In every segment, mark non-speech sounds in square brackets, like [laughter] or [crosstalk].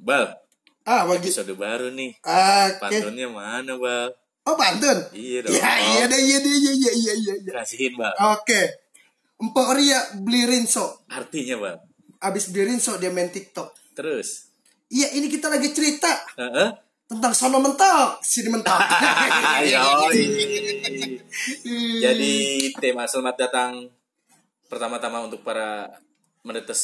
Bal, Ah, bagi. episode baru nih. Oke. Pantunnya mana, Bal? Oh, pantun. Iya dong. Ya, iya deh, iya deh, iya, iya, iya, iya. iya. Kasihin, Bal. Oke. Empok Ria beli Rinso. Artinya, Bal. Abis beli Rinso dia main TikTok. Terus. Iya, ini kita lagi cerita Heeh. tentang sono mentok, sini mentok. [laughs] [laughs] Jadi tema selamat datang pertama-tama untuk para mendetes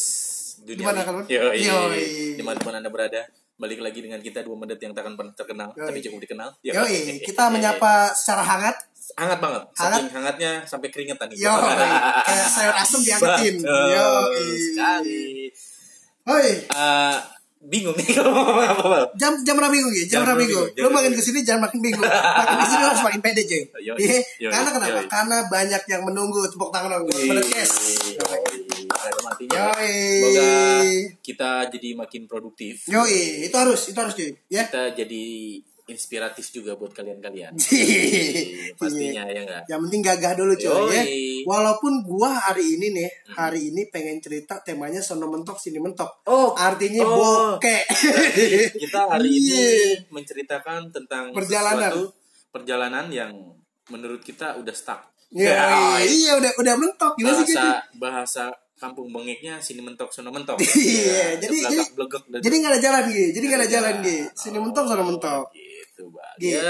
dunia. Gimana, kawan? Yoi. Yoi. Di mana pun anda berada, balik lagi dengan kita dua mendet yang takkan pernah terkenal, Yoi. tapi cukup dikenal. Yoi, [laughs] kita menyapa secara hangat. Hangat banget, Hangat. saking hangatnya sampai keringetan nih. Yo, [laughs] kayak sayur asem diangkatin. Betul Yo, sekali. Hoi, Eh, bingung nih [laughs] kalau mau ngomong apa, Bal? jam jam berapa minggu ya? Jam berapa minggu? Lu makin ke sini jangan makin bingung. Makin ke sini harus makin pede cuy. Yoi, Iya. yoi, Karena kenapa? yoi. Karena banyak yang menunggu tepuk tangan dong. Wih, Menetes. Yoi. Ada matinya. Yoi. Semoga kita jadi makin produktif. Yoi, itu harus, itu harus cuy. Ya. Kita jadi inspiratif juga buat kalian-kalian. [laughs] Iya. Pastinya ya enggak? Yang penting gagah dulu cuy Yoi. ya. Walaupun gua hari ini nih, hari ini pengen cerita temanya sono mentok sini mentok. Oh, Artinya oh. bokeh. [laughs] Kita hari ini Iya. menceritakan tentang Perjalanan. sesuatu perjalanan yang menurut kita udah stuck. Ya, Ya, iya udah udah mentok gimana sih gitu? bahasa bahasa kampung bengeknya sini mentok sono mentok. [laughs] Iya, jadi- Belagak, jadi- belegek, dan- Jadi nggak ada jalan gitu. Jadi nggak ada jalan gitu. Sini mentok sono mentok. Gitu, Bang. Gitu.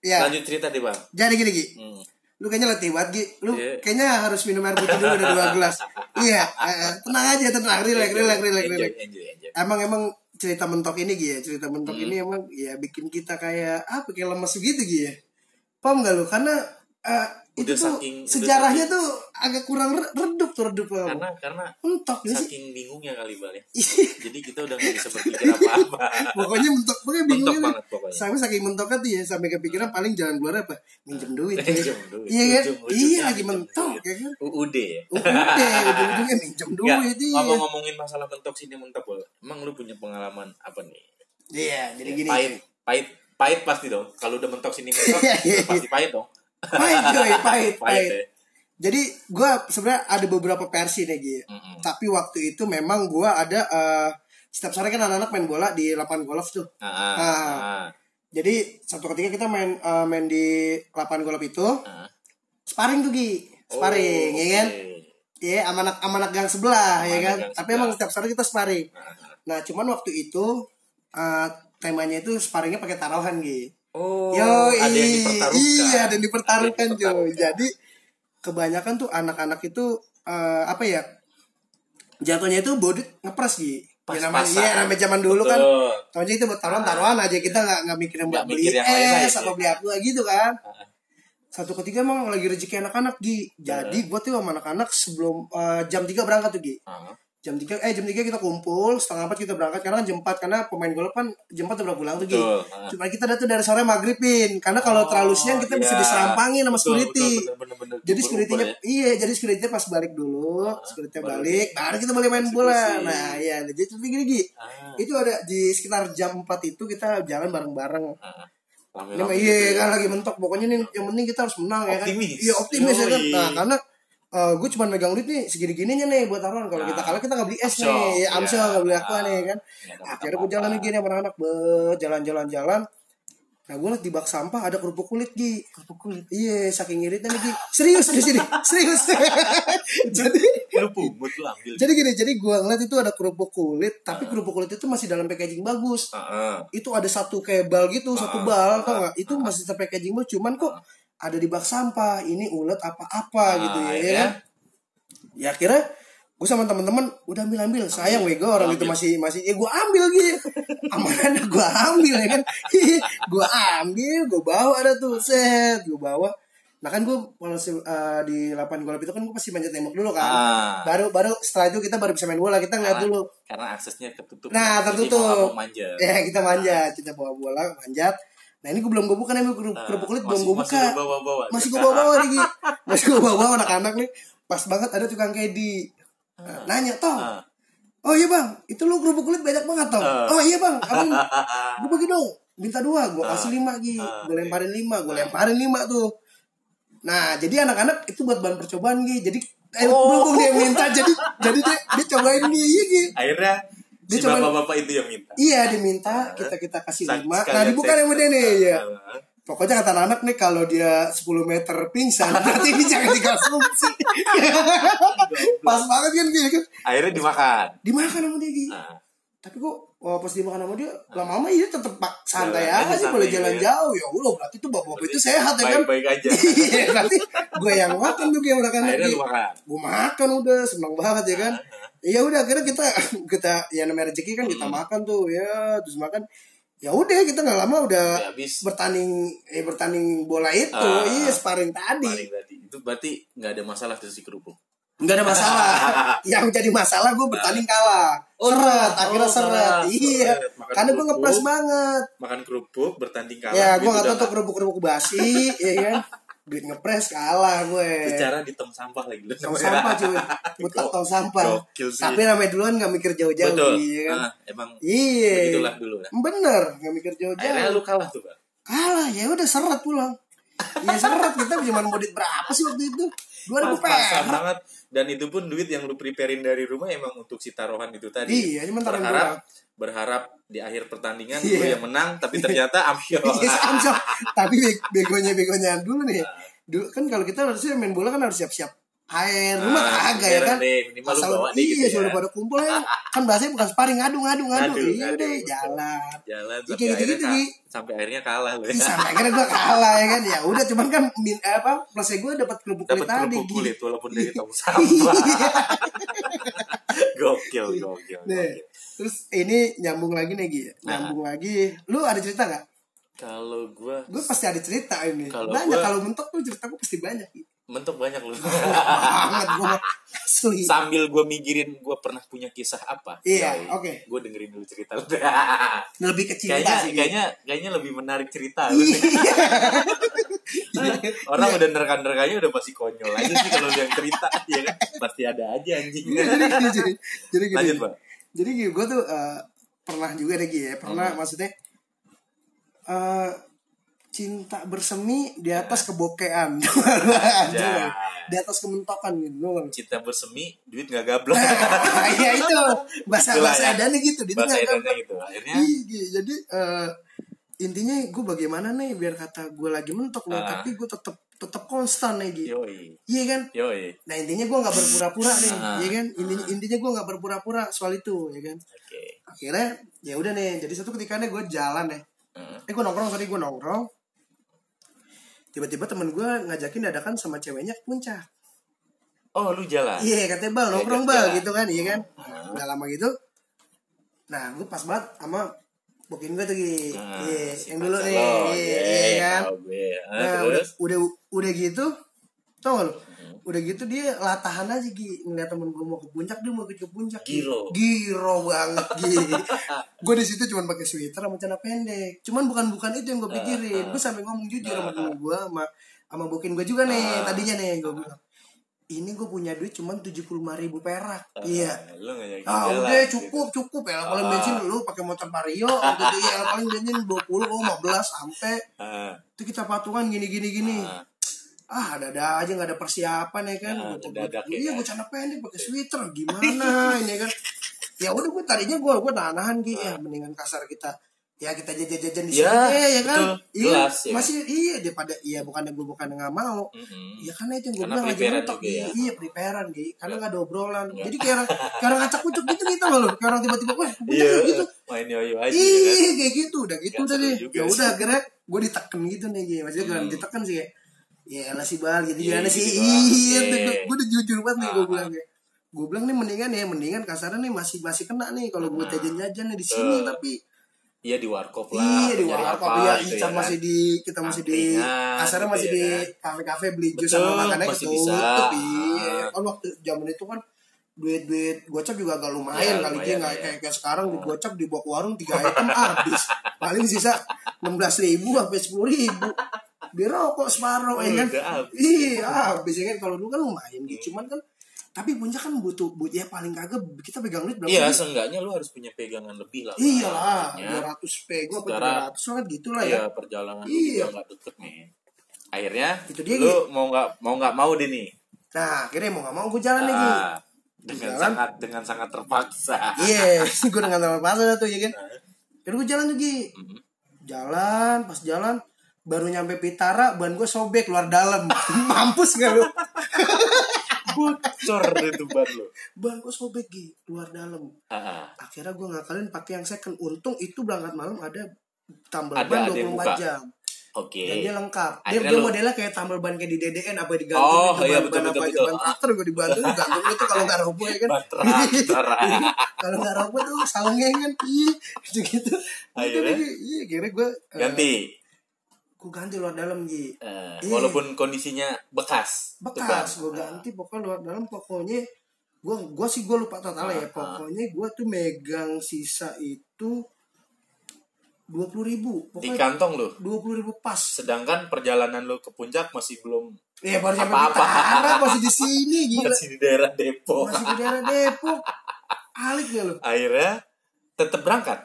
Ya, lanjut cerita deh, Bang. Jadi gini Gi. Hmm. Lu kayaknya letih banget Gi. Lu Iya. kayaknya harus minum air putih dulu udah dua [laughs] gelas. iya, eh, tenang aja tenang, relax, relax, relax, relax. Emang emang cerita mentok ini Gi ya, cerita mentok Hmm. ini emang ya bikin kita kayak apa kayak lemes gitu Gi ya. Paham gak lu? Karena eh, itu Udah tuh saking- udah sejarahnya tuh agak kurang re- redup tuh redup paham? Karena karena mentok ini sih. saking bingungnya kali Bal ya. Iya. Jadi kita udah gak bisa berpikir apa-apa. [laughs] pokoknya mentok pokoknya bingung Mentok banget pokoknya. sampai saking mentoknya tuh ya sampai kepikiran paling jalan keluar apa minjem duit Minjem duit. iya kan iya lagi mentok ya kan UUD ya. udah ujung-ujungnya minjem duit iya ngomong-ngomongin masalah mentok sini mentok Bal. Emang lu punya pengalaman apa nih? iya jadi gini Pahit, pahit, pahit pasti dong. Kalau udah mentok sini mentok, [laughs] Iya, iya, udah pasti pahit dong. Pahit coy [laughs] pahit Pahit pahit ya. jadi gue sebenarnya ada beberapa versi nih Gi. Mm-mm. tapi waktu itu memang gue ada eh, setiap sore kan anak-anak main bola di lapangan golf tuh Ah, ah, Ah. jadi satu ketika kita main eh, main di lapangan golf itu ah. sparring tuh Gi sparring Oh, ya kan oke. Iya, sama anak sama anak gang sebelah ya Sama kan. Tapi sebelah. emang setiap sore kita sparring. Ah, ah. Nah, cuman waktu itu eh, temanya itu sparringnya pakai taruhan gitu. Oh, Yo, ada yang dipertaruhkan. Iya, ada yang dipertaruhkan, Ada yang Jo. dipertaruhkan. Jadi kebanyakan tuh anak-anak itu eh, apa ya? Jatuhnya itu bodit ngepres gitu. Ya, namanya, iya, namanya zaman dulu kan. Betul. Tahunya itu buat taruhan-taruhan aja kita nggak nggak mikirin buat beli mikir es ya. beli apa gitu kan. Ah, Satu ketika emang lagi rezeki anak-anak Gi. Jadi gua tuh sama anak-anak sebelum eh, jam 3 berangkat tuh Gi. ah. Jam 3 eh jam 3 kita kumpul setengah empat kita berangkat karena kan jam 4 karena pemain golf kan jam 4 udah pulang tuh Gi. Betul. Ah. cuma kita datang dari sore maghribin karena kalau terlalu siang kita bisa iya. diserampangin sama Betul, security betul, bener, bener, bener. jadi securitynya ya. iya jadi securitynya pas balik dulu securitynya baru balik baru kita boleh main bola nah iya jadi seperti gini Gi Ah, itu ada di sekitar jam 4 itu kita jalan bareng-bareng ah. mah gitu iya ya. kan lagi mentok pokoknya nih yang penting kita harus menang ya kan Optimis. iya optimis ya kan nah karena gue cuma megang duit nih segini gininya nih buat taruhan kalau Nah. kita kalah kita nggak beli es Amsel. nih. Ya, amsel Iya. nggak beli apa nih kan? Dapat akhirnya gue jalan nih gini sama anak-anak. Be jalan-jalan jalan nah gue liat di bak sampah ada kerupuk kulit Gi. Kerupuk kulit. Iya saking iritnya nih Gi. Serius di sini. Serius. [laughs] Jadi Lu pungut lu ambil. jadi gini jadi gue ngeliat itu ada kerupuk kulit tapi kerupuk kulit itu masih dalam packaging bagus. Ah, ah. itu ada satu kayak bal gitu satu bal tau gak itu masih sampai packaging bal cuman kok ada di bak sampah ini ulet apa-apa Ah, gitu ya, ya ya kan ya akhirnya gue sama temen-temen udah ambil ambil sayang wego orang itu Ambil. masih masih ya gue ambil gitu amanahnya gue ambil ya kan gue ambil gue bawa ada tuh set gue bawa nah kan gue kalau eh, di lapangan golf itu kan gue pasti manjat tembok dulu kan Ah. baru baru setelah itu kita baru bisa main bola kita ngeliat Karena- dulu Karena aksesnya tertutup. Nah, tertutup. nggak mau manjat. Ya kita manjat, kita bawa bola manjat. Nah ini gue belum gue buka nih kerupuk Nah, kerupuk kulit belum masih- gue masih buka. lu bawa-bawa. Masih gue bawa bawa nih, Gi. masih gue bawa bawa anak-anak nih. Pas banget ada tukang kedi. Nanya toh, Ah. oh iya bang, itu lu kerupuk kulit banyak banget toh. Ah. Oh iya bang, abang, [laughs] gue bagi dong. Minta dua, gue kasih lima Gi. Ah, Gue lemparin lima, gue lemparin lima tuh. Nah jadi anak-anak itu buat bahan percobaan Gi. Jadi eh, Oh. berhubung dia minta jadi jadi dia, dia cobain nih iya Gi. Akhirnya dia si cuma bapak-bapak itu yang minta. iya diminta kita kita kasih lima nah dibuka sama dia nih ya pokoknya kata anak nih kalau dia 10 meter pingsan berarti ini jangan dikonsumsi [laughs] pas banget kan dia kan Akhirnya dimakan. dimakan sama dia. Nah, tapi kok oh, pas dimakan sama dia lama-lama iya tetep pak santai aja santai, boleh jalan ya. jauh ya Allah berarti tuh bapak-bapak itu sehat ya kan baik-baik aja. [laughs] iya berarti gue yang makan tuh yang makan Akhirnya makan. gue makan udah seneng banget ya kan ya udah akhirnya kita [clears throat] kita ya namanya rezeki kan kita Hmm. makan tuh ya terus makan ya udah kita nggak lama udah Ya, habis bertanding eh bertanding bola itu Ah. iya sparring tadi tadi. Itu berarti nggak ada masalah tuh si kerupuk. nggak ada masalah [laughs] yang jadi masalah gue bertanding kalah Oh, seret oh, akhirnya seret seret. iya. Makan karena gue ngepres banget Makan kerupuk, bertanding kalah. ya gue duit nggak tahu tuh kerupuk kerupuk basi [laughs] ya kan duit ngepres kalah gue Secara di tong sampah lagi. lu. tong sampah cuy [laughs] butak tong sampah tapi namanya duluan nggak mikir jauh-jauh Betul. iya kan Ah, emang iya begitulah dulu. Nah. bener nggak mikir Akhirnya jauh-jauh lu kalah tuh, Pak. kalah ya udah seret pulang Iya seret kita cuma mau duit berapa sih waktu itu dua ribu Pas-pasan perak banget dan itu pun duit yang lu preparein dari rumah emang untuk si taruhan itu tadi Iya, cuma taruhan berharap doang. berharap di akhir pertandingan Iya. lu yang menang tapi ternyata amsyong Iya Samsung. Tapi be- begonya begonya dulu nih. Dulu kan kalau kita harusnya main bola kan harus siap-siap air. Rumah Ah, kagak ya kan. deh, lu Asal bawa deh gitu iya ya. pada kumpul ya. Kan bahasanya bukan sparring ngadu ngadu ngadu. Iya deh jalan. jalan Iya, sampai kayak akhirnya gitu-gitu, ka- sampai akhirnya kalah lu Ih, [laughs] sampai akhirnya gue kalah ya kan. Ya udah cuman kan min, eh, apa plusnya gue dapat kerupuk kulit tadi. kerupuk kulit walaupun dari tong [laughs] sampah [laughs] gokil gokil Nih, gokil terus ini nyambung lagi nih Gi. Nah. Nyambung lagi. Lu ada cerita nggak? kalau gua Gue pasti ada cerita ini. Banyak kalau mentok tuh cerita gue pasti banyak. Gi. Mentok banyak lu banget gue asli. sambil gua mikirin gua pernah punya kisah apa Iya, oke. gue dengerin dulu cerita lu [laughs] lebih ke cinta kayaknya sih. kayaknya kayaknya lebih menarik cerita. Iya. [laughs] [laughs] orang udah nerka-nerkanya udah pasti konyol aja sih kalau dia yang cerita ya kan pasti ada aja anjing jadi gini, jadi, jadi gini. lanjut pak Jadi gue tuh eh, pernah juga deh ya, pernah Hmm. maksudnya eh cinta bersemi di atas kebokean. [laughs] Ya. di atas kementokan gitu. Cinta bersemi duit nggak gablak [laughs] Iya itu bahasa Itulah bahasa ya. edannya gitu. Dia tuh bahasa nggak- edannya gitu akhirnya Iya, Gi. jadi eh, intinya gue bagaimana nih biar kata gue lagi mentok loh, Ah. tapi gue tetap tetap konstan nih Gi. yoi Iya kan? yoi Nah intinya gue nggak berpura-pura nih, Ah. ya kan? Intinya intinya gue nggak berpura-pura soal itu, ya kan? oke Akhirnya ya udah nih. Jadi satu ketika nih gue jalan nih. Hmm. Eh gue nongkrong tadi gue nongkrong. Tiba-tiba temen gue ngajakin dadakan sama ceweknya ke puncak. oh lu jalan Iya katanya bal nongkrong Diajak bal gitu kan, iya kan? Udah lama gitu. Nah gue pas banget sama bokin gue tuh Gi. Nah, Iya, si yang dulu nih, iya, iya, iya kan? tahu gue. Ah, Nah, udah, terus udah udah gitu, tau gak lu? Udah gitu dia latahan aja Gi ngeliat temen gue mau ke puncak dia mau ke puncak. Gi. Giro. Giro banget Gi. [laughs] gue di situ cuma pakai sweater sama celana pendek. Cuman bukan bukan itu yang gue pikirin. Gue sampai ngomong jujur sama temen gue sama sama bokin gue juga nih tadinya nih gue bilang ini gue punya duit cuman tujuh puluh ribu perak iya Ah, lu Ah udah gitu. cukup cukup ya paling bensin lu pakai motor vario [laughs] gitu ya paling bensin 20 oh 15 sampai Ah, itu kita patungan gini gini gini ah. Ah ada ada aja nggak ada persiapan ya kan? Ah, Gua- mendadak gua- ya iya kan? gue celana pendek pakai sweater gimana ini kan? Ya udah gue tadinya gue gue nahan nahan gitu ya mendingan kasar kita. Ya kita jajan jajan di Ya, sini ya kan? betul. iya Jelas, ya. masih iya daripada iya bukannya gue bukan nggak mau. Mm-mm. Ya karena itu yang gue bilang aja mentok ya. Iya preparean gitu Karena gak ada obrolan. Jadi kayak Kayak orang ngacak kucuk gitu gitu loh Kayak orang tiba-tiba Wah [laughs] Iya, iya. gitu. main yoyo aja ya kan? Iya kayak gitu. Udah gitu Nggak udah deh. Ya udah akhirnya Gue diteken gitu nih gitu Maksudnya gue Hmm. diteken sih kayak Ya elah sih bal gitu Iya, Gimana sih gitu. Iya. Gue udah jujur banget nih gue Ah. bilang kayak Gue bilang nih mendingan ya Mendingan kasarnya nih masih masih kena nih Kalau gue Ah. jajan-jajan nih di sini. Tapi Iya di warkop lah. Iya di warkop apa ya gitu kita ya masih kan? di kita masih di kasarnya gitu masih ya di kan? kafe-kafe beli jus sama makannya masih ketutup bisa. iya Ah. kan waktu zaman itu kan duit duit gocap juga agak lumayan Ya, kali dia nggak ya. kayak, kayak sekarang di gocap dibawa ke warung tiga item habis paling sisa enam belas ribu sampai sepuluh ribu di rokok separuh ya kan Udah habis. iya habis ya kan kalau dulu kan lumayan gitu cuman kan tapi puncak kan butuh butuh ya paling kagak kita pegang duit berapa Iya, duit? seenggaknya lu harus punya pegangan lebih lah. Iya lah, Maksudnya, 200 pego apa Secara- 300 kan gitu lah ya. Iya, perjalanan Iya. nggak deket nih. Akhirnya Itu dia, lu mau nggak mau nggak mau deh nih. Nah, akhirnya mau gak mau gue jalan lagi. Ah, dengan jalan sangat dengan sangat terpaksa iya [laughs] gue dengan teman pasar tuh ya kan kan gue jalan tuh Gi Mhm. jalan pas jalan baru nyampe Pitara ban gue sobek luar dalam. [laughs] Mampus gak lu? [laughs] Bocor itu ban lo ban gue sobek Gi. Luar dalam. Ah, ah. akhirnya gue ngakalin pakai yang second. Untung itu berangkat malam ada tambal Ada- ban 24 buka. jam. Oke. Dan dia lengkap. Dia, Akhirnya dia lu- modelnya kayak tambal ban kayak di DDN apa digantung Oh, itu iya, ban, betul, ban betul, apa betul. ban traktor gue dibantu gantung itu kalau nggak roboh ya kan? Traktor. [laughs] kalau nggak roboh tuh salengnya kan iya gitu gitu Akhirnya? iya kira gue ganti gue ganti luar dalam Gi Eh, Iya. walaupun kondisinya bekas. Bekas gue ganti pokoknya luar dalam. Pokoknya gue gue sih gue lupa total ya. Ah, ah. pokoknya gue tuh megang sisa itu dua puluh ribu. Di pokoknya kantong lo dua puluh ribu pas. Sedangkan perjalanan lo ke puncak masih belum ya baru sampai Apa-apa. Pitara masih di sini [laughs] gila. Masih di daerah Depok. Masih di daerah Depok. Alik gak lo akhirnya tetap berangkat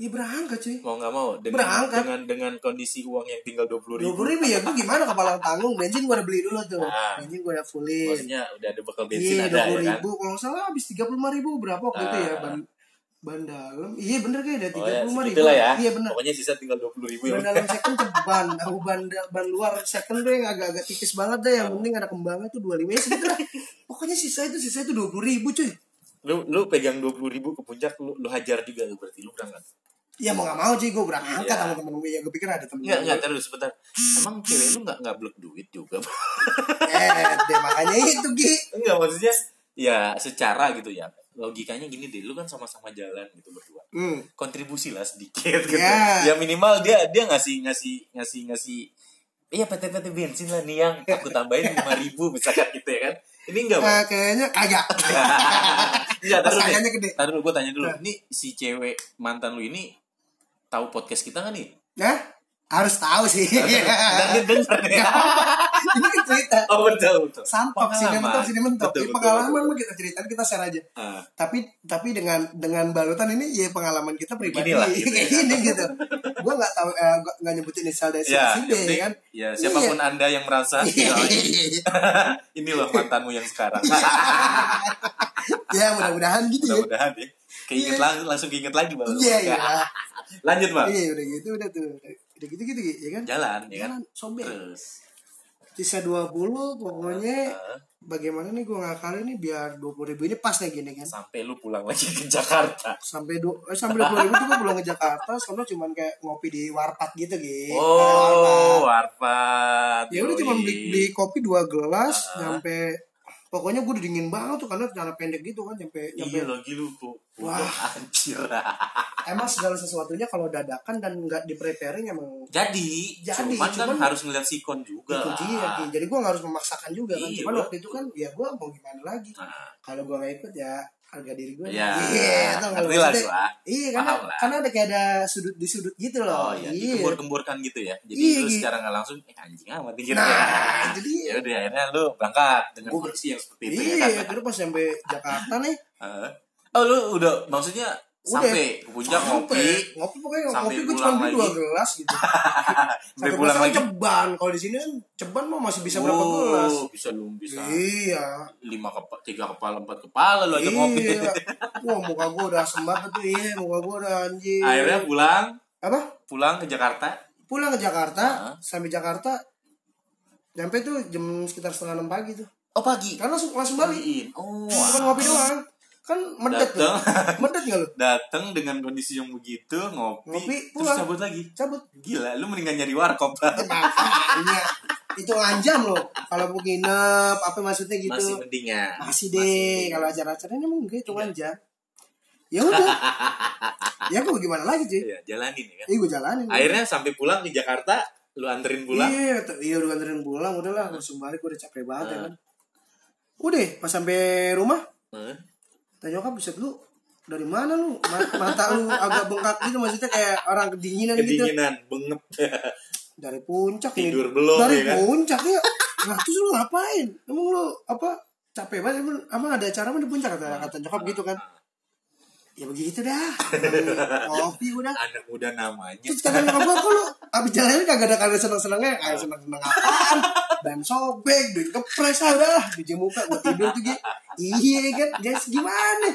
iya berangkat cuy. Mau nggak mau dengan Berangkat. dengan dengan kondisi uang yang tinggal dua puluh dua ribu puluh ribu ya gue gimana kepala tanggung? Bensin gue udah beli dulu tuh. Ah. bensin gue udah fullin. Maksudnya udah ada bekal bensin iya ada dua ya puluh kan ribu. Kalau nggak salah habis tiga puluh lima ribu berapa waktu itu ya Ah. ban ban dalam. Iya bener kayak ada oh tiga ya puluh lima ribu. ya. Iya bener. Pokoknya sisa tinggal dua puluh ribu ya. Ban dalam second ceban aku ban ban luar second tuh yang agak-agak tipis banget deh yang penting ada kembangnya tuh dua lima ya pokoknya sisa itu sisa itu dua puluh ribu cuy. Lu lu pegang dua puluh ribu ke puncak lu, lu hajar juga lu berarti lu berangkat ya mau gak mau cuy gue berangkat Iya. sama temen gue ya gue pikir ada temen Enggak, enggak, terus sebentar. Emang cewek lu enggak enggak blok duit juga? eh deh makanya itu Gi enggak, maksudnya ya secara gitu ya. Logikanya gini deh, lu kan sama-sama jalan gitu berdua. hmm. Kontribusi lah sedikit gitu. Ya. Ya minimal dia dia ngasih ngasih ngasih ngasih Iya PT-PT bensin lah nih yang aku tambahin lima ribu misalkan gitu ya kan. Ini enggak, Bang? Eh, kayaknya kagak Enggak, [laughs] taruh deh. gede. Taruh dulu, gue tanya dulu. Nah. Ini si cewek mantan lu ini tahu podcast kita nggak nih? ya harus tahu sih [laughs] Dan denger nih. ini kan cerita Oh betul betul. santok sini mentok sini mentok Betul, Ini betul, pengalaman mah kita ceritain kita share aja Ah. tapi tapi dengan dengan balutan ini ya pengalaman kita pribadi Beginilah, gitu kayak ya. gini gitu gue nggak tahu eh, gua nggak nyebutin inisial dari Ya, si yang B penting, kan ya siapa pun anda yang merasa [laughs] Iya. ini loh mantanmu yang sekarang. [laughs] ya mudah-mudahan gitu ya Mudah-mudahan ya. Keinget Iya. lang- langsung keinget lagi bang. iya iya [laughs] Lanjut bang. iya udah gitu udah tuh udah gitu gitu ya kan Jalan ya kan. sobek Terus. sisa 20 pokoknya ah, bagaimana nih gue ngakalin nih biar 20 ribu ini pas nih gini kan sampai lu pulang lagi ke Jakarta. sampai du eh, sampai 20 ribu tuh gue pulang ke Jakarta soalnya cuman kayak ngopi di warpat gitu gitu Oh, warpat. ya udah cuma beli, beli kopi dua gelas Ah. nyampe pokoknya gue udah dingin banget tuh karena celana pendek gitu kan nyampe nyampe Iya lagi lu kok. Wah. Anjir. emang segala sesuatunya kalau dadakan dan nggak di preparing emang Jadi, Jadi, cuman, kan cuman- harus ngeliat sikon juga. itu dia lah. Ki. jadi gue nggak harus memaksakan juga kan Iya, cuman waktu itu kan ya gue mau gimana lagi Nah, kalau gue nggak ikut ya harga diri gue Ya, iya tau ngerti lah gua. iya karena lah. karena ada kayak ada sudut di sudut gitu loh Oh iya, iya dikembur-kemburkan gitu ya. Jadi Iya, lu gitu. secara nggak langsung eh anjing amat dikit Nah, ya. dia. Ya udah akhirnya lu berangkat dengan Gua- kondisi yang seperti itu iya ya kan. terus pas sampai Jakarta nih Heeh. oh lu udah maksudnya. Sampai ke puncak ngopi. Ngopi pokoknya sampai ngopi gue cuma beli dua gelas gitu. [laughs] Sampai pulang pulang lagi. ceban. Kalau di sini kan ceban mah masih bisa berapa Oh, gelas? bisa lu bisa. Iya. Lima kepala tiga kepala empat kepala lu aja ngopi. iya. [laughs] Wah muka gue udah sembat tuh iya muka gue udah anjing. Akhirnya pulang. Apa? Pulang ke Jakarta. pulang ke Jakarta. Hah? sampai Jakarta nyampe tuh jam sekitar setengah enam pagi tuh. Oh pagi. karena langsung langsung balik. Oh. bukan ngopi doang kan medet tuh Datang. [laughs] medet gak lu Datang dengan kondisi yang begitu ngopi, Ngopi, terus pulang. cabut lagi. cabut Gila, lu mendingan nyari warkop. makanya itu ngancam loh kalau mau nginep apa maksudnya gitu Masih mending ya. masih deh kalau acara-acara ini emang gitu ngancam ya udah [laughs] ya gue gimana lagi cuy Iya, jalanin ya kan. iya gue jalanin Akhirnya sampai pulang ke Jakarta, lu anterin pulang. iya iya udah nganterin pulang udahlah langsung balik gue udah capek banget ya kan udah pas sampai rumah. Tanya nyokap bisa lu dari mana lu? Ma- [laughs] mata lu agak bengkak gitu maksudnya kayak orang kedinginan, gitu. Kedinginan, bengep. [laughs] dari puncak nih. Tidur belum, dari ya kan? puncak ya. Nah terus lu ngapain? Emang lu apa capek banget? Emang, emang ada acara mah di puncak? Kata kata nyokap gitu kan. Ya begitu dah. [laughs] Kopi udah. Anak muda namanya. terus kata nyokap gua kok lu abis jalan kagak ada kagak seneng senengnya kayak seneng seneng apaan dan sobek duit kepres ah udah lah cuci muka gua tidur tuh gitu iya kan jadi gimana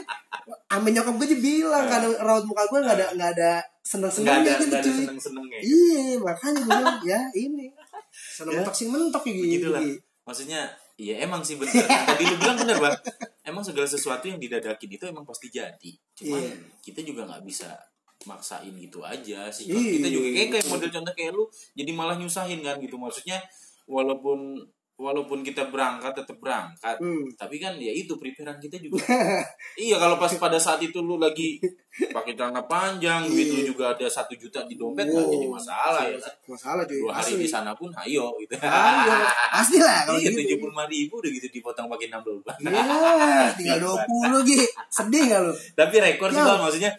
Ame nyokap gue aja bilang kadang raut muka gue nggak ada nggak ada seneng ada, senengnya gitu ada cuy seneng-senengnya. iya makanya gue bilang ya ini seneng Ya. mentok sih mentok gitu Begitulah. Maksudnya, ya emang sih bener. Tadi lu bilang bener, Bang. Emang segala sesuatu yang didadakin itu emang pasti jadi. Cuman Iya. kita juga nggak bisa maksain gitu aja sih. Iya. Kita juga kayak kayak model contoh kayak lu jadi malah nyusahin kan gitu. Maksudnya walaupun walaupun kita berangkat tetap berangkat. Hmm. Tapi kan ya itu preparean kita juga. [laughs] iya kalau pas pada saat itu lu lagi pakai celana panjang, duit lu juga ada satu juta di dompet Wow. jadi masalah ya. masalah cuy Dua hari asli di sana pun ayo gitu. [laughs] Ayo, pasti lah kalau Iya gitu tujuh puluh lima ribu udah gitu dipotong pakai enam bulan. ya tinggal [laughs] 20 Gi sedih gak lu Tapi rekor sih Ya. maksudnya.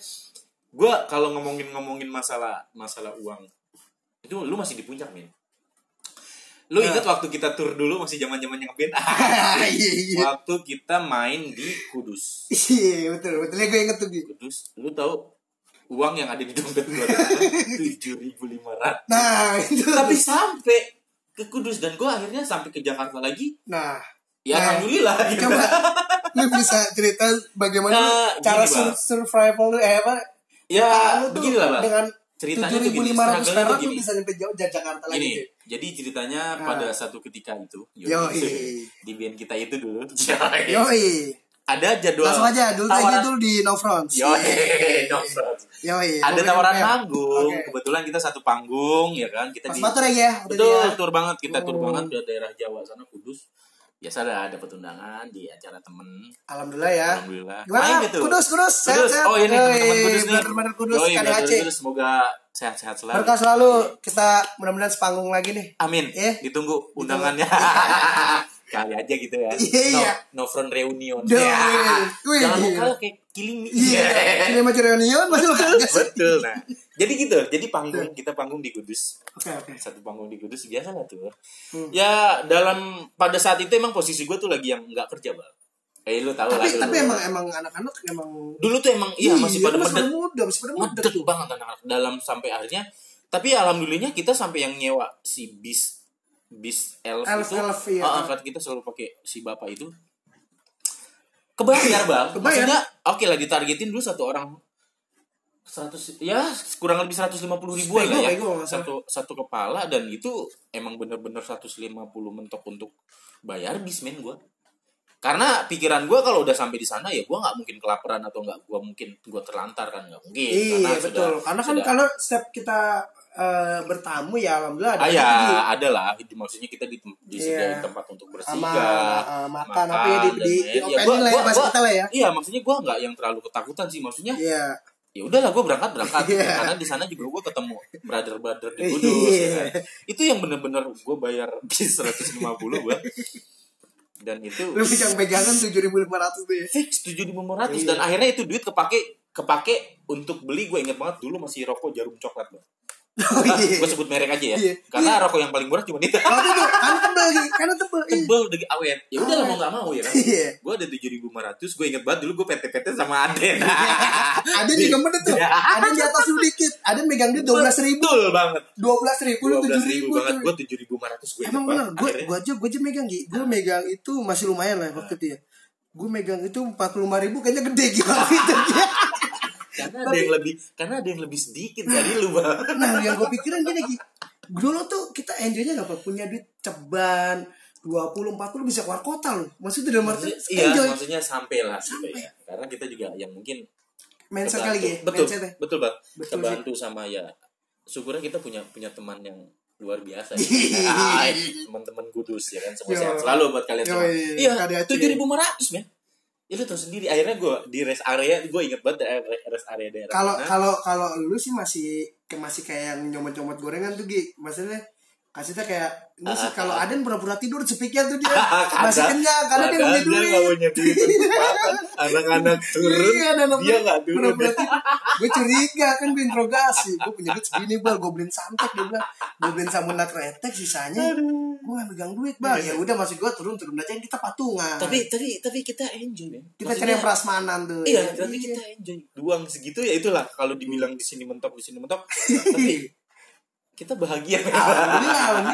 Gue kalau ngomongin ngomongin masalah masalah uang itu lu masih di puncak min. Lu Ya. ingat waktu kita tur dulu masih zaman zamannya ngeband. [laughs] iya iya waktu kita main di Kudus. iya betul betul gue inget tuh Kudus, lu tahu uang yang ada di dompet gue tujuh ribu lima ratus. nah itu Tapi sampai ke Kudus dan gue akhirnya sampai ke Jakarta lagi. nah Ya Nah, alhamdulillah. gitu. coba lu bisa cerita bagaimana Nah, cara sur- survival lu eh apa Ya begini lah bang. dengan Ceritanya tuh tujuh ribu gini, lima ratus perak tuh gini. bisa nyampe jauh dari Jakarta lagi Gini, cuy. jadi ceritanya Nah. pada satu ketika itu, Yoi. [laughs] di band kita itu dulu, [laughs] Yoi. ada jadwal Langsung aja dulu aja tawaran, dulu di No Front. Yoi, [laughs] no front. Yoi. ada tawaran boleh. manggung, Oke. kebetulan kita satu panggung, ya kan, kita Pas di Batur ya, betul ya. tur banget, kita tur Oh. banget ke daerah Jawa sana, Kudus. Biasa ada dapat undangan di acara temen, Alhamdulillah ya. alhamdulillah. Gimana? gitu. Kudus, kudus, sehat, Kudus. sehat. Oh ini Yoi, teman-teman Kudus nih. Brother-brother Kudus, Yoi, Kudus, semoga sehat-sehat selalu. Berkah selalu kita mudah-mudahan sepanggung lagi nih. Amin. Eh. Ditunggu undangannya. [laughs] Kali aja gitu ya. Iya, no, iya. no front reunion. Duh, Ya. wih. Jangan kalah kayak killing me. Iya. Ini macam reunion masih? Betul. Nah, jadi gitu. Jadi panggung kita panggung di Kudus. Oke, oke. Satu panggung di Kudus biasa lah tuh. Hmm. Ya dalam pada saat itu emang posisi gue tuh lagi yang nggak kerja bang. Eh lu tahu lah Tapi dulu. tapi emang emang anak-anak emang dulu tuh emang iya masih pada masih muda, masih pada muda tuh. banget anak-anak dalam sampai akhirnya tapi alhamdulillahnya kita sampai yang nyewa si bis bis elf, Elf, itu elf, iya. ah, kan kita selalu pakai si bapak itu kebayar bang Kebayar. maksudnya oke lah ditargetin dulu satu orang 100 ya kurang lebih 150 ribuan lah ya bego, satu satu kepala dan itu emang bener-bener 150 mentok untuk bayar bis men gue karena pikiran gue kalau udah sampai di sana ya gue nggak mungkin kelaparan atau nggak gue mungkin gue terlantar kan nggak mungkin Iya, Karena betul. Karena kan sudah- kalau setiap kita eh, bertamu ya alhamdulillah ada Ah ya, ada lah. Maksudnya kita di, disediain Iya. tempat untuk bersinggah, eh, makan apa ya di di, lain. di Ya, gua- lah ya gua- bahasa gua- kita lah ya. Iya, maksudnya gue nggak yang terlalu ketakutan sih. Maksudnya Iya. Ya udahlah gue berangkat berangkat Iya. karena di sana juga gue ketemu brother brother di Kudus. ya Iya. kan. Itu yang bener-bener gue bayar bis 150 gue. Dan itu Lu pegang pegangan tujuh ribu lima ratus tuh ya. fix 7.500 Iya. dan akhirnya itu duit kepake kepake untuk beli gue inget banget dulu masih rokok jarum coklat bang. Oh, iya. gue sebut merek aja ya Iya. karena rokok yang paling murah cuma itu Waktu itu kan tebel gitu, karena tebel. Iya. tebel udah awet ya udah Awet. mau nggak mau ya kan Iya. gue ada tujuh ribu gue inget banget dulu gue PT-PT sama Aden Ada juga bener tuh. Iya. Ada yang di atas lu dikit. Ada yang megang dia dua belas ribu. betul banget Dua belas ribu lu dua tujuh belas ribu. banget gue tujuh ribu lima ratus gue Emang bener, gue gue aja gue aja megang Gi. Gue megang itu masih lumayan lah waktu itu ya. Gue megang itu empat puluh lima ribu kayaknya gede gitu. [laughs] karena ada yang lebih karena ada yang lebih sedikit dari lu bang Nah yang gue pikirin gini Gi. Dulu tuh kita enjoynya gak apa punya duit ceban 20 40 bisa keluar kota loh. Maksudnya dalam arti iya enjoy. maksudnya sampai lah gitu Sampai. ya karena kita juga yang mungkin Mindset kali ya. betul Mindset ya. betul bang Betul kebantu sama ya syukurnya kita punya punya teman yang luar biasa Iya. ya. [laughs] teman-teman kudus ya kan semua sehat selalu buat kalian semua iya, iya tujuh ribu lima ratus men ya lu tau sendiri akhirnya gue di rest area gue inget banget rest area daerah Kalau kalau kalau lu sih masih kayak masih kayak yang nyomot-nyomot gorengan tuh Gi. Maksudnya kasihnya kayak ini sih kalau [laughs] Aden pura-pura tidur sepiknya tuh dia masih kenyang karena dia punya duit. punya anak-anak [laughs] turun Iya, anak dia nggak turun pura-pura [laughs] tidur. Gue curiga kan gue interogasi. Gue punya duit segini bal, gue beliin santet dia bilang. Gue beliin samuna kretek sisanya. Gue megang duit bal. Ya udah masih gue turun turun aja kita patungan. tapi tapi tapi kita enjoy men kita Maksudnya- cari yang prasmanan tuh. Iya, ya. tapi kita enjoy. Uang segitu ya itulah kalau dibilang di sini mentok di sini mentok. tapi kita bahagia Alhamdulillah,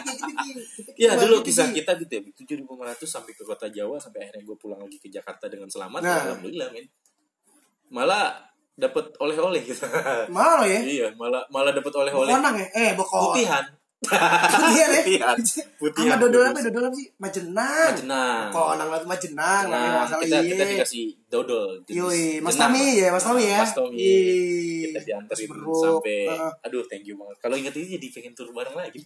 Ya dulu kisah Ki. kita gitu ya 7500 sampai ke kota Jawa sampai akhirnya gue pulang lagi ke Jakarta dengan selamat Nah. alhamdulillah men malah dapat oleh-oleh gitu Malah ya. iya malah malah dapat oleh-oleh ya? Eh, bokon. putihan Putihan ya? putihan putihan Sama dodol apa? Dodol apa sih? Majenang. Majenang. Bokonang lah Majenang. namanya Nah, masalah kita, iya. kita dikasih dodol Yoi, Mas. Tommy ya, Mas Tommy ya. Mas Tommy. Kita dianterin Beruk. sampai aduh thank you banget kalau inget ini jadi pengen tur bareng lagi.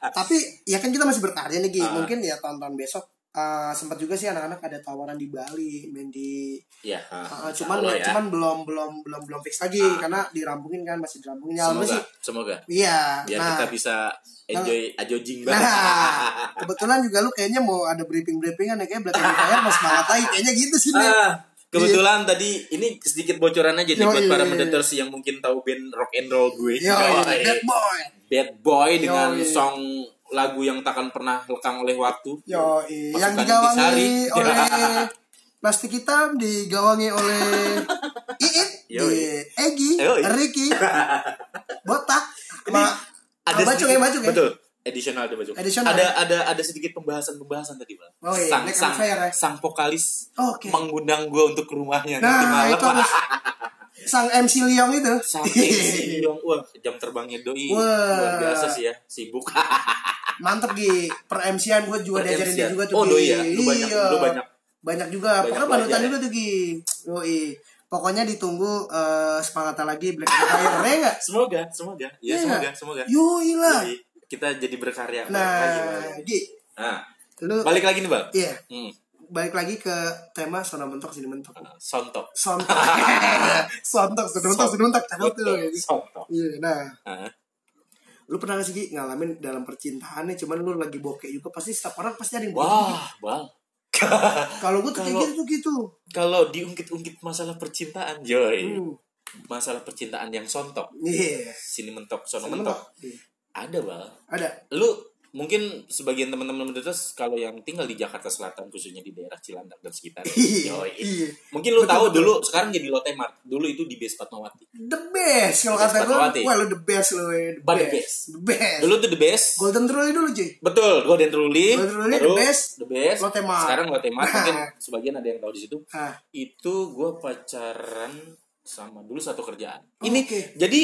Tapi ya kan kita masih berkarya nih Gi. Ah. Mungkin ya tahun-tahun besok eh, sempat juga sih anak-anak ada tawaran di Bali main di ya Ah, ah, cuman Allah ya. cuman belum belum belum belum fix lagi karena dirampungin kan masih dirampungin ya semoga sih semoga iya biar nah kita bisa enjoy ajojing banget nah [laughs] kebetulan juga lu kayaknya mau ada briefing briefingan ya kayak Black and Fire mau semangat lagi kayaknya gitu sih Nek. Ah, kebetulan tadi ini sedikit bocoran aja nih buat iya, para iya. mendaters yang mungkin tahu band rock and roll gue. Yo, Yo, Bad Boy Bad Boy dengan Yo, iya. song lagu yang takkan pernah lekang oleh waktu. yo yang digawangi oleh [laughs] plastik hitam digawangi oleh Iit Yo, di Egi Yo, iya. Ricky [laughs] botak sama Ada bacung sedikit- ya bacung ya Betul. Additional ada bacung. Additional, ada ya? ada ada sedikit pembahasan-pembahasan tadi, Bang. Oh, iya, sang sang, ya? sang vokalis Oke. mengundang gue untuk ke rumahnya nanti Nah, malam. itu harus [laughs] sang MC Liong itu. Sampai sih, Bang. Wah, jam terbangnya doi Wah. luar biasa sih ya, sibuk. [laughs] Mantep Gi. Per MC-an gue juga Per diajarin dia juga tuh Oh, doi ya? Lu banyak- Iya. lu banyak- Banyak juga. banyak Pokoknya belajar ya? juga tuh Gi. Yoi. Pokoknya ditunggu eh, semangatnya lagi Black Fire ya enggak? Semoga, semoga. Ya, Iya semoga, semoga. Yoi lah. Jadi, kita jadi berkarya. Nah, Gi, Nah, lu balik lagi nih, Bang. iya, Hmm. Balik lagi ke tema sona mentok sini mentok. Sontok. Sontok. [laughs] Sontok, sona mentok, sini mentok. Cakep tuh. Betul, Sontok. Iya, nah. Ah, Lu pernah gak sih Gi, ngalamin dalam percintaannya cuman lu lagi bokeh juga pasti setiap orang pasti ada yang bokeh. Wah, Bang. [laughs] Kalau gue tuh kayak gitu gitu. Kalau diungkit-ungkit masalah percintaan, Joy. Hmm. Masalah percintaan yang sontok. Iya. Sini mentok, sono Sona mentok. Iya. Ada, Bang. Ada. Lu mungkin sebagian teman-teman mendetes kalau yang tinggal di Jakarta Selatan khususnya di daerah Cilandak dan sekitarnya. Iya. Iya. Mungkin lu Betul, tahu betul. dulu sekarang jadi Lotte Mart. Dulu itu di Base Fatmawati. The best kalau kata gue. Wah lu the best lu. eh. The But the best. best. The best. Dulu tuh the best. Golden Truly dulu cuy. Betul, Golden Truly. Golden Truly, The Best, The Best. Lotte Mart. Sekarang Lotte Mart. Mungkin [laughs] sebagian ada yang tahu di situ. Itu gue pacaran sama dulu satu kerjaan. Oh, Ini oke. jadi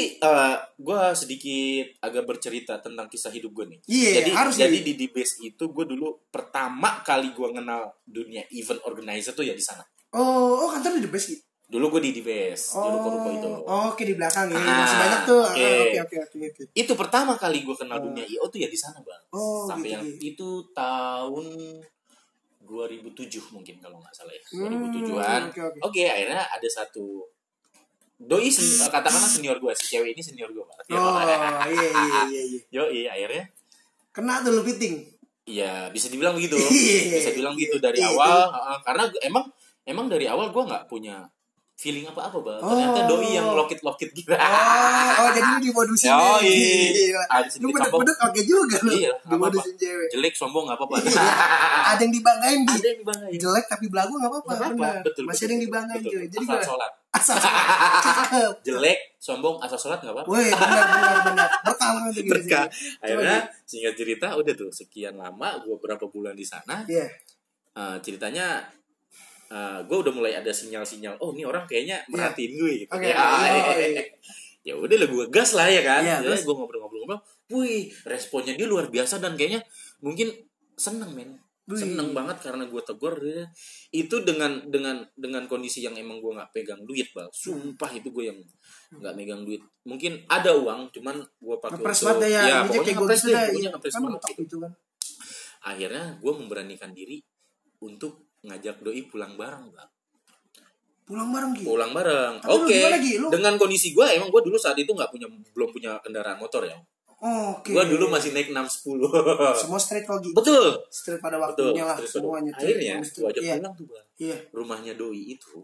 gue sedikit agak bercerita tentang kisah hidup gue nih. Iya, jadi harus jadi jadi. di di base itu gue dulu pertama kali gue kenal dunia event organizer tuh ya di sana. Oh, oh kantor di the best gitu. Dulu gue di di base, dulu Oh, Koruko itu. oke di belakang ya. Ah, Masih banyak tuh. Ah, oke. Oke, oke. Itu pertama kali gue kenal dunia IO tuh ya di sana bang. Oh, Sampai gitu, yang gitu. itu tahun 2007 mungkin kalau nggak salah ya. Hmm, 2007-an. oke, oke. Oke, akhirnya ada satu doi sen- katakanlah senior gue, si cewek ini senior gue banget. Oh, iya, iya, iya, iya. [laughs] Yo, akhirnya Kena tuh lu fitting. Iya, bisa dibilang begitu. [laughs] Iya. bisa bilang gitu dari Iya. awal. heeh, karena emang emang dari awal gue nggak punya feeling apa-apa, bang. Ternyata Oh. doi yang lokit-lokit gitu. Oh, oh jadi lu dimodusin. Gila. Ada Lu bedek-bedek oke juga lu. Iya. Dimodusin cewek. Jelek, sombong nggak apa-apa. Ada yang dibanggain di Ada yang dibanggain. jelek tapi belagu. Nggak apa-apa, betul. Masih ada yang dibanggain. Jadi gue. Asal cakep. [laughs] Jelek, sombong, asal sholat nggak apa-apa. Woi, benar benar benar. Berkah banget gitu. Berkah. Akhirnya singkat cerita udah tuh sekian lama gue berapa bulan di sana. Iya. eh, ceritanya gue udah mulai ada sinyal-sinyal. Oh ini orang kayaknya merhatiin gue gitu. Oke, ya, iya, iya. ya udah lah gue gas lah ya kan. Iya, ya, terus? gue ngobrol-ngobrol-ngobrol. Wih responnya dia luar biasa dan kayaknya mungkin seneng men. Wih. Seneng banget karena gue tegur dia. Itu dengan dengan dengan kondisi yang emang gue nggak pegang duit bang. Sumpah itu gue yang nggak megang duit. Mungkin ada uang, cuman gue pakai untuk- ya. ya, pokoknya ngepres gitu deh, dah. pokoknya ngepres Kan banget gitu. gitu kan. Akhirnya gue memberanikan diri untuk ngajak doi pulang bareng bang. Pulang bareng gitu. pulang bareng. Oke. Lu- Dengan kondisi gue emang gue dulu saat itu nggak punya belum punya kendaraan motor ya. Oke. Gue dulu masih naik 610. [laughs] semua straight kok gitu. Betul. Straight pada Betul. waktunya lah Terus semuanya. akhirnya Straight. gue ajak Iya. pulang tuh bang. Iya. Rumahnya doi itu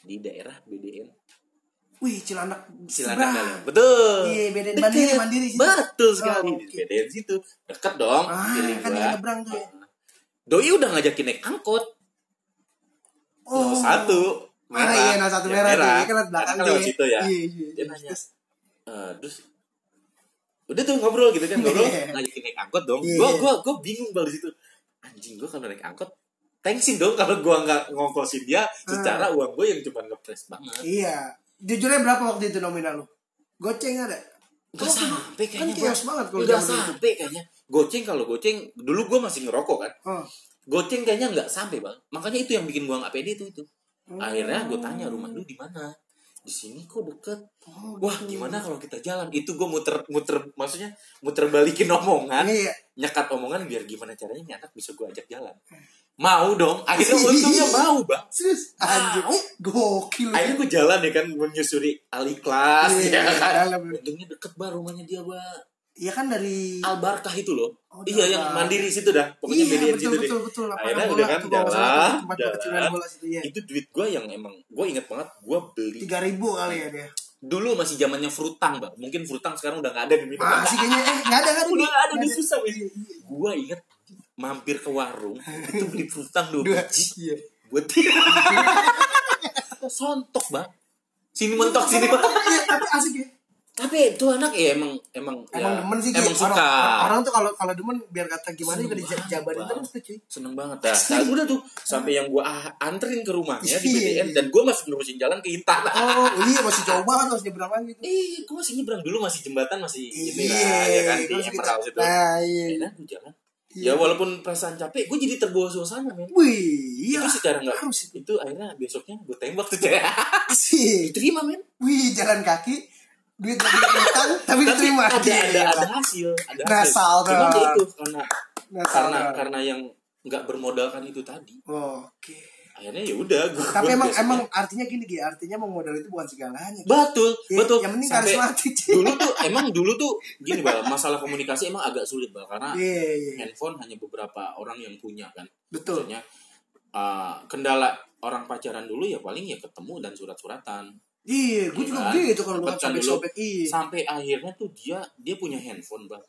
di daerah BDN Wih, Cilandak Cilandak kalian. Betul. Iya, BDN Deket. Mandiri, Mandiri situ. Betul sekali Oh, oke. BDN situ. Dekat dong. Ah, kan gua. nyebrang tuh ya. Doi udah ngajakin naik angkot. Oh. satu. Ah, iya, nah satu Yang merah, tuh. Iya, kan Karena belakang kan lewat ya. situ ya. Iya, iya. Dia nanya, "Eh, terus udah tuh ngobrol gitu kan ngobrol Iya. ngajakin naik angkot dong gua gua gua bingung bal di situ anjing gua kalau naik angkot thanksin dong kalau gua nggak ngongkosin dia secara uang gua yang cuma ngepres banget Iya. Jujurnya berapa waktu itu nominal lu? Goceng ada? Gak sampai kan kayaknya chaos banget kalau itu. sampai kayaknya Goceng kalau goceng Dulu gue masih ngerokok kan Oh. Goceng kayaknya nggak sampai bang Makanya itu yang bikin gue nggak pede itu itu Hmm. Akhirnya gue tanya rumah lu di mana di sini kok deket Oh, wah gitu. gimana kalau kita jalan itu gue muter muter maksudnya muter balikin [laughs] omongan Iya. nyekat omongan biar gimana caranya ini anak bisa gue ajak jalan mau dong [laughs] akhirnya untungnya mau bang Serius? Anjir. Mau. Gokil. akhirnya gue jalan ya kan menyusuri ali kelas Iya, ya kan untungnya deket bang rumahnya dia bang Iya kan dari Albarkah itu loh. Oh, iya yang mandiri situ dah. Pokoknya iya, median betul, situ deh. betul, betul. Akhirnya bola udah kan jalan, jalan. bola situ, iya. Itu duit gue yang emang gue inget banget gue beli. Tiga ribu kali ya dia. Dulu masih zamannya frutang bang. Mungkin frutang sekarang udah nggak ada di Minang. Masih kayaknya eh nggak ada kan? udah nggak ada di susah. Gue inget mampir ke warung itu beli frutang dua Dua. biji Iya. buat dia. [laughs] Sontok bang. Sini mentok sini mentok. Iya, tapi asik ya. Tapi itu anak ya emang emang Emang ya, demen sih emang suka. Orang, orang tuh kalau kalau demen biar kata gimana juga Seneng dijabarin terus tuh cuy. seneng banget dah nah, [laughs] udah tuh sampai yang gua ah- anterin ke rumahnya di Iya. BTN dan gua masih nerusin jalan ke Intan Oh iya masih jauh banget harus nyebrang lagi tuh. eh gua masih nyebrang dulu masih jembatan masih ini Iya, lah ya kan di Emerald situ Nah, iya. enak gua jalan Iya. ya walaupun perasaan capek gua jadi terbawa suasana men Wih, iya. itu secara nggak harus itu akhirnya besoknya gua tembak tuh [laughs] Asik. diterima men Wih, jalan kaki, duit utang, [laughs] tapi diterima. ada ada Gila. ada hasil ada Nasal, hasil cuman dah. ya itu karena Nasal, karena karena yang nggak bermodalkan itu tadi Oke. akhirnya ya udah Tapi gua emang besoknya- emang artinya gini Gi, artinya emang modal itu bukan segalanya. Betul, Ya, betul. Yang penting karismatik. dulu tuh emang dulu tuh gini bal, masalah komunikasi emang agak sulit bal karena Iya, iya. handphone hanya beberapa orang yang punya kan. Betul. Maksudnya uh, kendala orang pacaran dulu ya paling ya ketemu dan surat-suratan. Iya, gue juga Iya. gitu kalau bukan kan dulu. sobek-sobek. Iya. Sampai akhirnya tuh dia dia punya handphone bal.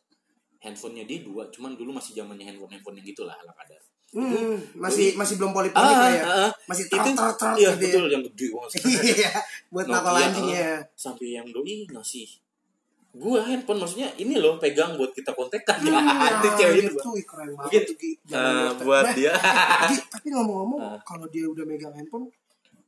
Handphonenya dia dua, cuman dulu masih zamannya handphone handphone yang gitulah ala kadar. Hmm, masih masih belum poliponik Ah, ya. ah, ah. Masih itu tar tar iya gitu ya. betul yang gede banget. [laughs] Iya, buat Nokia, nakal anjingnya. uh, sampai yang doi ngasih gua handphone maksudnya ini loh pegang buat kita kontekan [laughs] ya itu cewek itu Bang. ih, keren banget Mungkin, tuh, Gi. Eh, Zaman dulu. buat Nah, dia Gi, tapi ngomong-ngomong [laughs] Ah. kalau dia udah megang handphone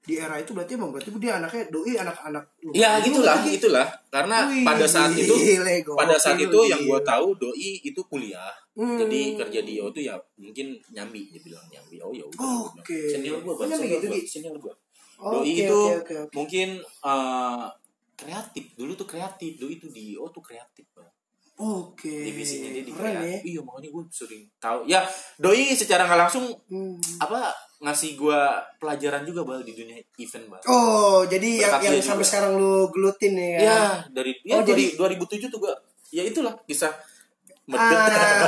di era itu berarti emang berarti dia anaknya doi anak-anak ya gitulah Gi. itulah karena Wih, pada saat itu gokil, pada saat itu yang gua gila. tahu doi itu kuliah Hmm. jadi kerja di itu ya mungkin nyambi dia bilang nyambi oh ya udah Oke. senior Oh, Bang. nyambi senior gitu, gua Gi? senior gua Oke, doi itu oke, oke, oke. mungkin eh, kreatif dulu tuh kreatif doi itu di IO tuh kreatif Bang. Oke. divisinya dia di Keren ya. kreatif iya makanya gue sering tahu ya doi secara nggak langsung Hmm. apa ngasih gua pelajaran juga bal di dunia event bal Oh, jadi yang, Berkat yang dia sampai sekarang lu gelutin ya kan? ya dari ya Oh, dari jadi- 2007 tuh gua ya itulah kisah Ah, medet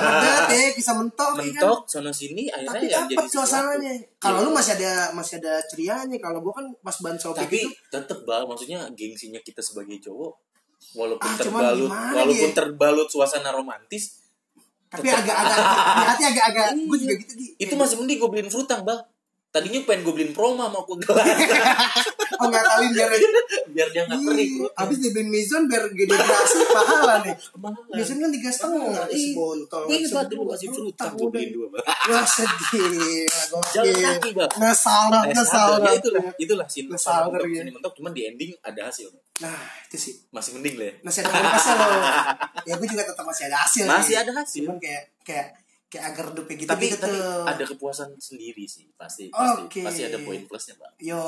medet ya, [laughs] bisa mentok, ya kan? mentok sana sini akhirnya Tapi yang dapat jadi suasananya. Kalau Iya. lu masih ada masih ada cerianya. Kalau gua kan pas ban sobek tapi itu tetep bal maksudnya gengsinya kita sebagai cowok walaupun Ah, terbalut walaupun dia? terbalut suasana romantis tapi agak-agak di hati agak-agak gue juga gitu di itu masih mending gue beliin frutang bal tadinya pengen gue beliin proma mau aku gelas [laughs] oh tahu biar biar dia nggak perih Ih, habis dibeliin mizon biar gede berasi pahala nih. Mizon kan tiga setengah Ih, Gue inget banget dulu kasih frutang gue beliin dua wah sedih. Jalan kaki bal ngesal ngesal. dah ya itulah itulah sin Ngesal gitu. sini mentok cuman di ending ada hasil. Nah itu sih. Masih mending lah ya. masih ada kualitasnya loh. [laughs] Ya gue juga tetap masih ada hasil masih ada hasil. Cuman kayak kayak kayak agar redupnya gitu tapi gitu tapi tuh ada kepuasan sendiri sih pasti pasti Oke. pasti ada poin plusnya bang yo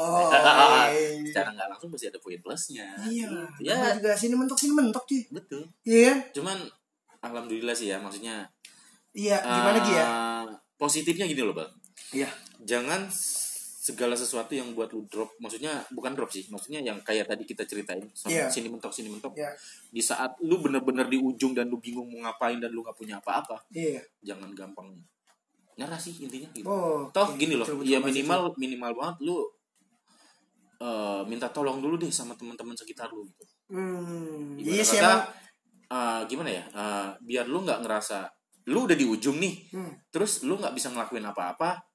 [laughs] secara nggak langsung pasti ada poin plusnya iya ya. Gua juga sini mentok sini mentok cuy betul. Iya kan? Cuman alhamdulillah sih ya maksudnya iya gimana Gi ya? eh, positifnya gini loh bang iya. Jangan segala sesuatu yang buat lu drop maksudnya bukan drop sih maksudnya yang kayak tadi kita ceritain sama Iya. sini mentok sini mentok iya di saat lu bener-bener di ujung dan lu bingung mau ngapain dan lu nggak punya apa-apa iya jangan gampang nyerah sih intinya gitu. oh toh gini loh ya minimal minimal banget lu eh, minta tolong dulu deh sama teman-teman sekitar lu gitu Hmm, iya kata, emang. eh, gimana ya eh, biar lu nggak ngerasa lu udah di ujung nih Hmm. terus lu nggak bisa ngelakuin apa-apa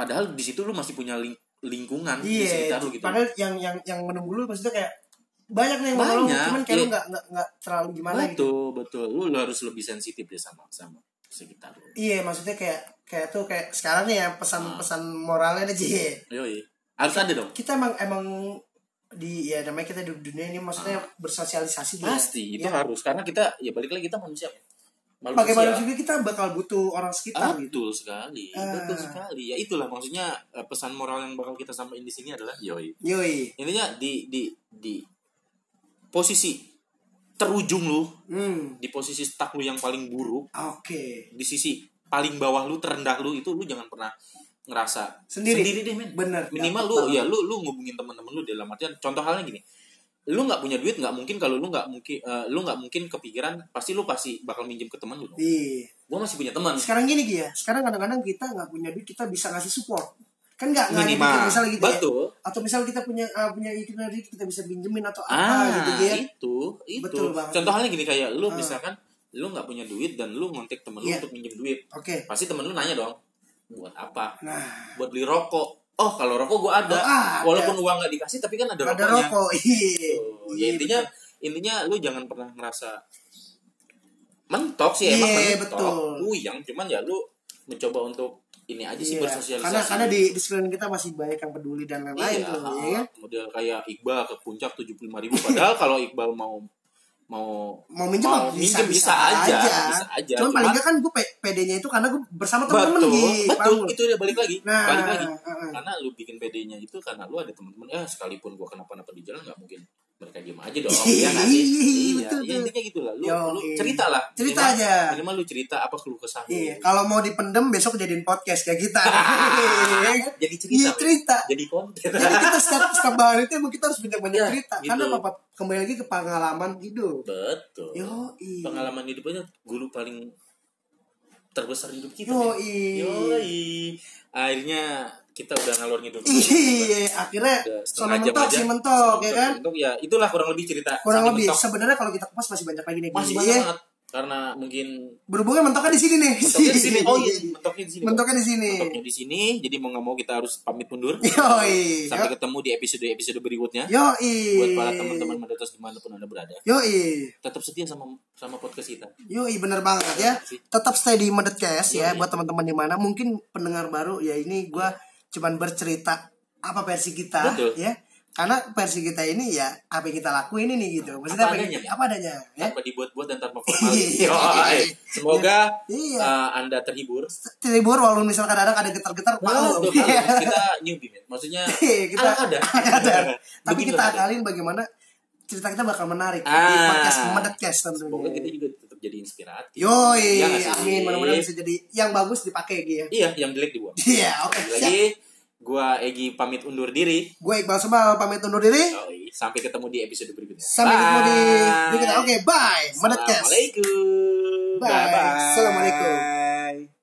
padahal di situ lu masih punya ling- lingkungan di Iya, sekitar lu gitu padahal yang yang yang menunggu lu maksudnya kayak banyak nih yang mau Banyak, cuman kayak lu iya. nggak nggak terlalu gimana gitu betul betul lu, harus lebih sensitif deh sama sama sekitar lu iya maksudnya kayak kayak tuh kayak sekarang nih ya pesan-pesan Ah. moralnya Ji Yoi. harus ada dong kita emang emang di ya namanya kita di dunia ini maksudnya bersosialisasi. Ah. pasti itu Ya. harus karena kita ya balik lagi kita manusia Makhluk Bagaimana juga kita bakal butuh orang Ah, sekitar gitu. betul sekali Ah. betul sekali ya itulah maksudnya eh, pesan moral yang bakal kita sampaikan di sini adalah yoi Yoi. intinya di di di posisi terujung lu Hmm. di posisi stuck lu yang paling buruk Oke. di sisi paling bawah lu terendah lu itu lu jangan pernah ngerasa Sendiri. sendiri deh men Bener. minimal Dapet lu banget. ya lu lu ngubungin teman-teman lu dalam artian contoh halnya gini lu nggak punya duit nggak mungkin kalau lu nggak mungkin eh, lu nggak mungkin kepikiran pasti lu pasti bakal minjem ke teman lu. Iya. gua masih punya teman Sekarang gini Gi ya. Sekarang kadang-kadang kita nggak punya duit kita bisa ngasih support. Kan nggak nggak kita misalnya gitu ya. betul Atau misal kita punya uh, punya kita duit kita bisa pinjemin atau apa ah gitu ya. itu itu Betul banget. contoh halnya gini kayak lu Ah. misalkan lu nggak punya duit dan lu ngontek temen lu Iya. untuk minjem duit Oke. pasti temen lu nanya dong buat apa Nah, buat beli rokok oh kalau rokok gua ada Oh, ada. walaupun uang nggak dikasih tapi kan ada, ada rokoknya rokok. Iya. Tuh, Iya, ya intinya betul. intinya lu jangan pernah ngerasa mentok sih emang Iya, mentok betul. uyang cuman ya lu mencoba untuk ini aja sih Iya. bersosialisasi Karena karena di di sekeliling kita masih banyak yang peduli dan lain-lain iya, tuh, ya kan? model kayak Iqbal ke puncak 75.000 ribu padahal [laughs] kalau Iqbal mau mau mau minjem Mau mah minjem bisa aja, bisa aja. Cuman paling Cuma- enggak kan gue PD-nya itu karena gue bersama temen-temen betul gitu. betul itu dia balik lagi Nah, balik lagi uh-uh. karena lu bikin PD-nya itu karena lu ada teman-teman ya sekalipun gua kenapa-napa di jalan nggak mungkin mereka diem aja dong ya nggak sih [laughs] Iya, iya betul, ya, intinya gitu lah lu, Yo, lu iya. cerita lah Cerita Minimal- aja. minimal lu cerita apa keluh kesah. Iya, kalau mau dipendem besok jadiin podcast kayak kita. [laughs] jadi cerita Iya cerita. jadi konten Jadi kita setiap setiap bahan itu emang kita harus banyak-banyak Ya, cerita. gitu. Karena apa kembali lagi ke pengalaman hidup. betul Yo, iya. pengalaman hidupnya guru paling terbesar hidup kita Yo, iya. Yoi. akhirnya kita udah ngalor ngidul Iya, akhirnya sono setengah jam mentok sih mentok ya kan. mentok, ya itulah kurang lebih cerita Kurang lebih sebenarnya kalau kita kupas masih banyak lagi nih. masih Iya. banyak banget karena mungkin Berhubungnya mentoknya di sini nih. mentoknya di sini [laughs] oh iya mentoknya di sini Mentoknya di sini. mentoknya di sini jadi mau nggak mau kita harus pamit mundur Yoi. sampai ketemu di episode episode berikutnya Yoi. buat para teman-teman mendetas di mana pun anda berada Yoi. tetap setia sama sama podcast kita Yoi bener banget ya. Tetap stay di Medetcast ya Yoi. buat teman-teman di mana mungkin pendengar baru ya ini gua cuman bercerita apa versi kita Betul. ya. Karena versi kita ini ya apa yang kita lakuin ini gitu. Maksudnya Apa apa, adanya, yang- apa adanya ya. tanpa dibuat-buat dan tanpa formal Iya. Yoi. semoga Iya. uh, anda terhibur Terhibur walaupun misalkan kadang ada getar-getar Nah, malu. kalau kita newbie maksudnya [laughs] Iya, kita ada ada. [laughs] Tapi kita akalin bagaimana cerita kita bakal menarik di Ah. podcast Medetcast semoga kita tentunya. juga jadi inspiratif Yoi, Iya sih? amin. Mudah-mudahan bisa jadi yang bagus dipakai gitu ya. iya yang jelek dibuang Iya, oke. Lagi siap. lagi gua Egi pamit undur diri Gue Iqbal Sebal pamit undur diri. Yoi. sampai ketemu di episode berikutnya Sampai ketemu di Bye. berikutnya. Oke, bye. Medetcast. Assalamualaikum Bye. Bye-bye. Assalamualaikum.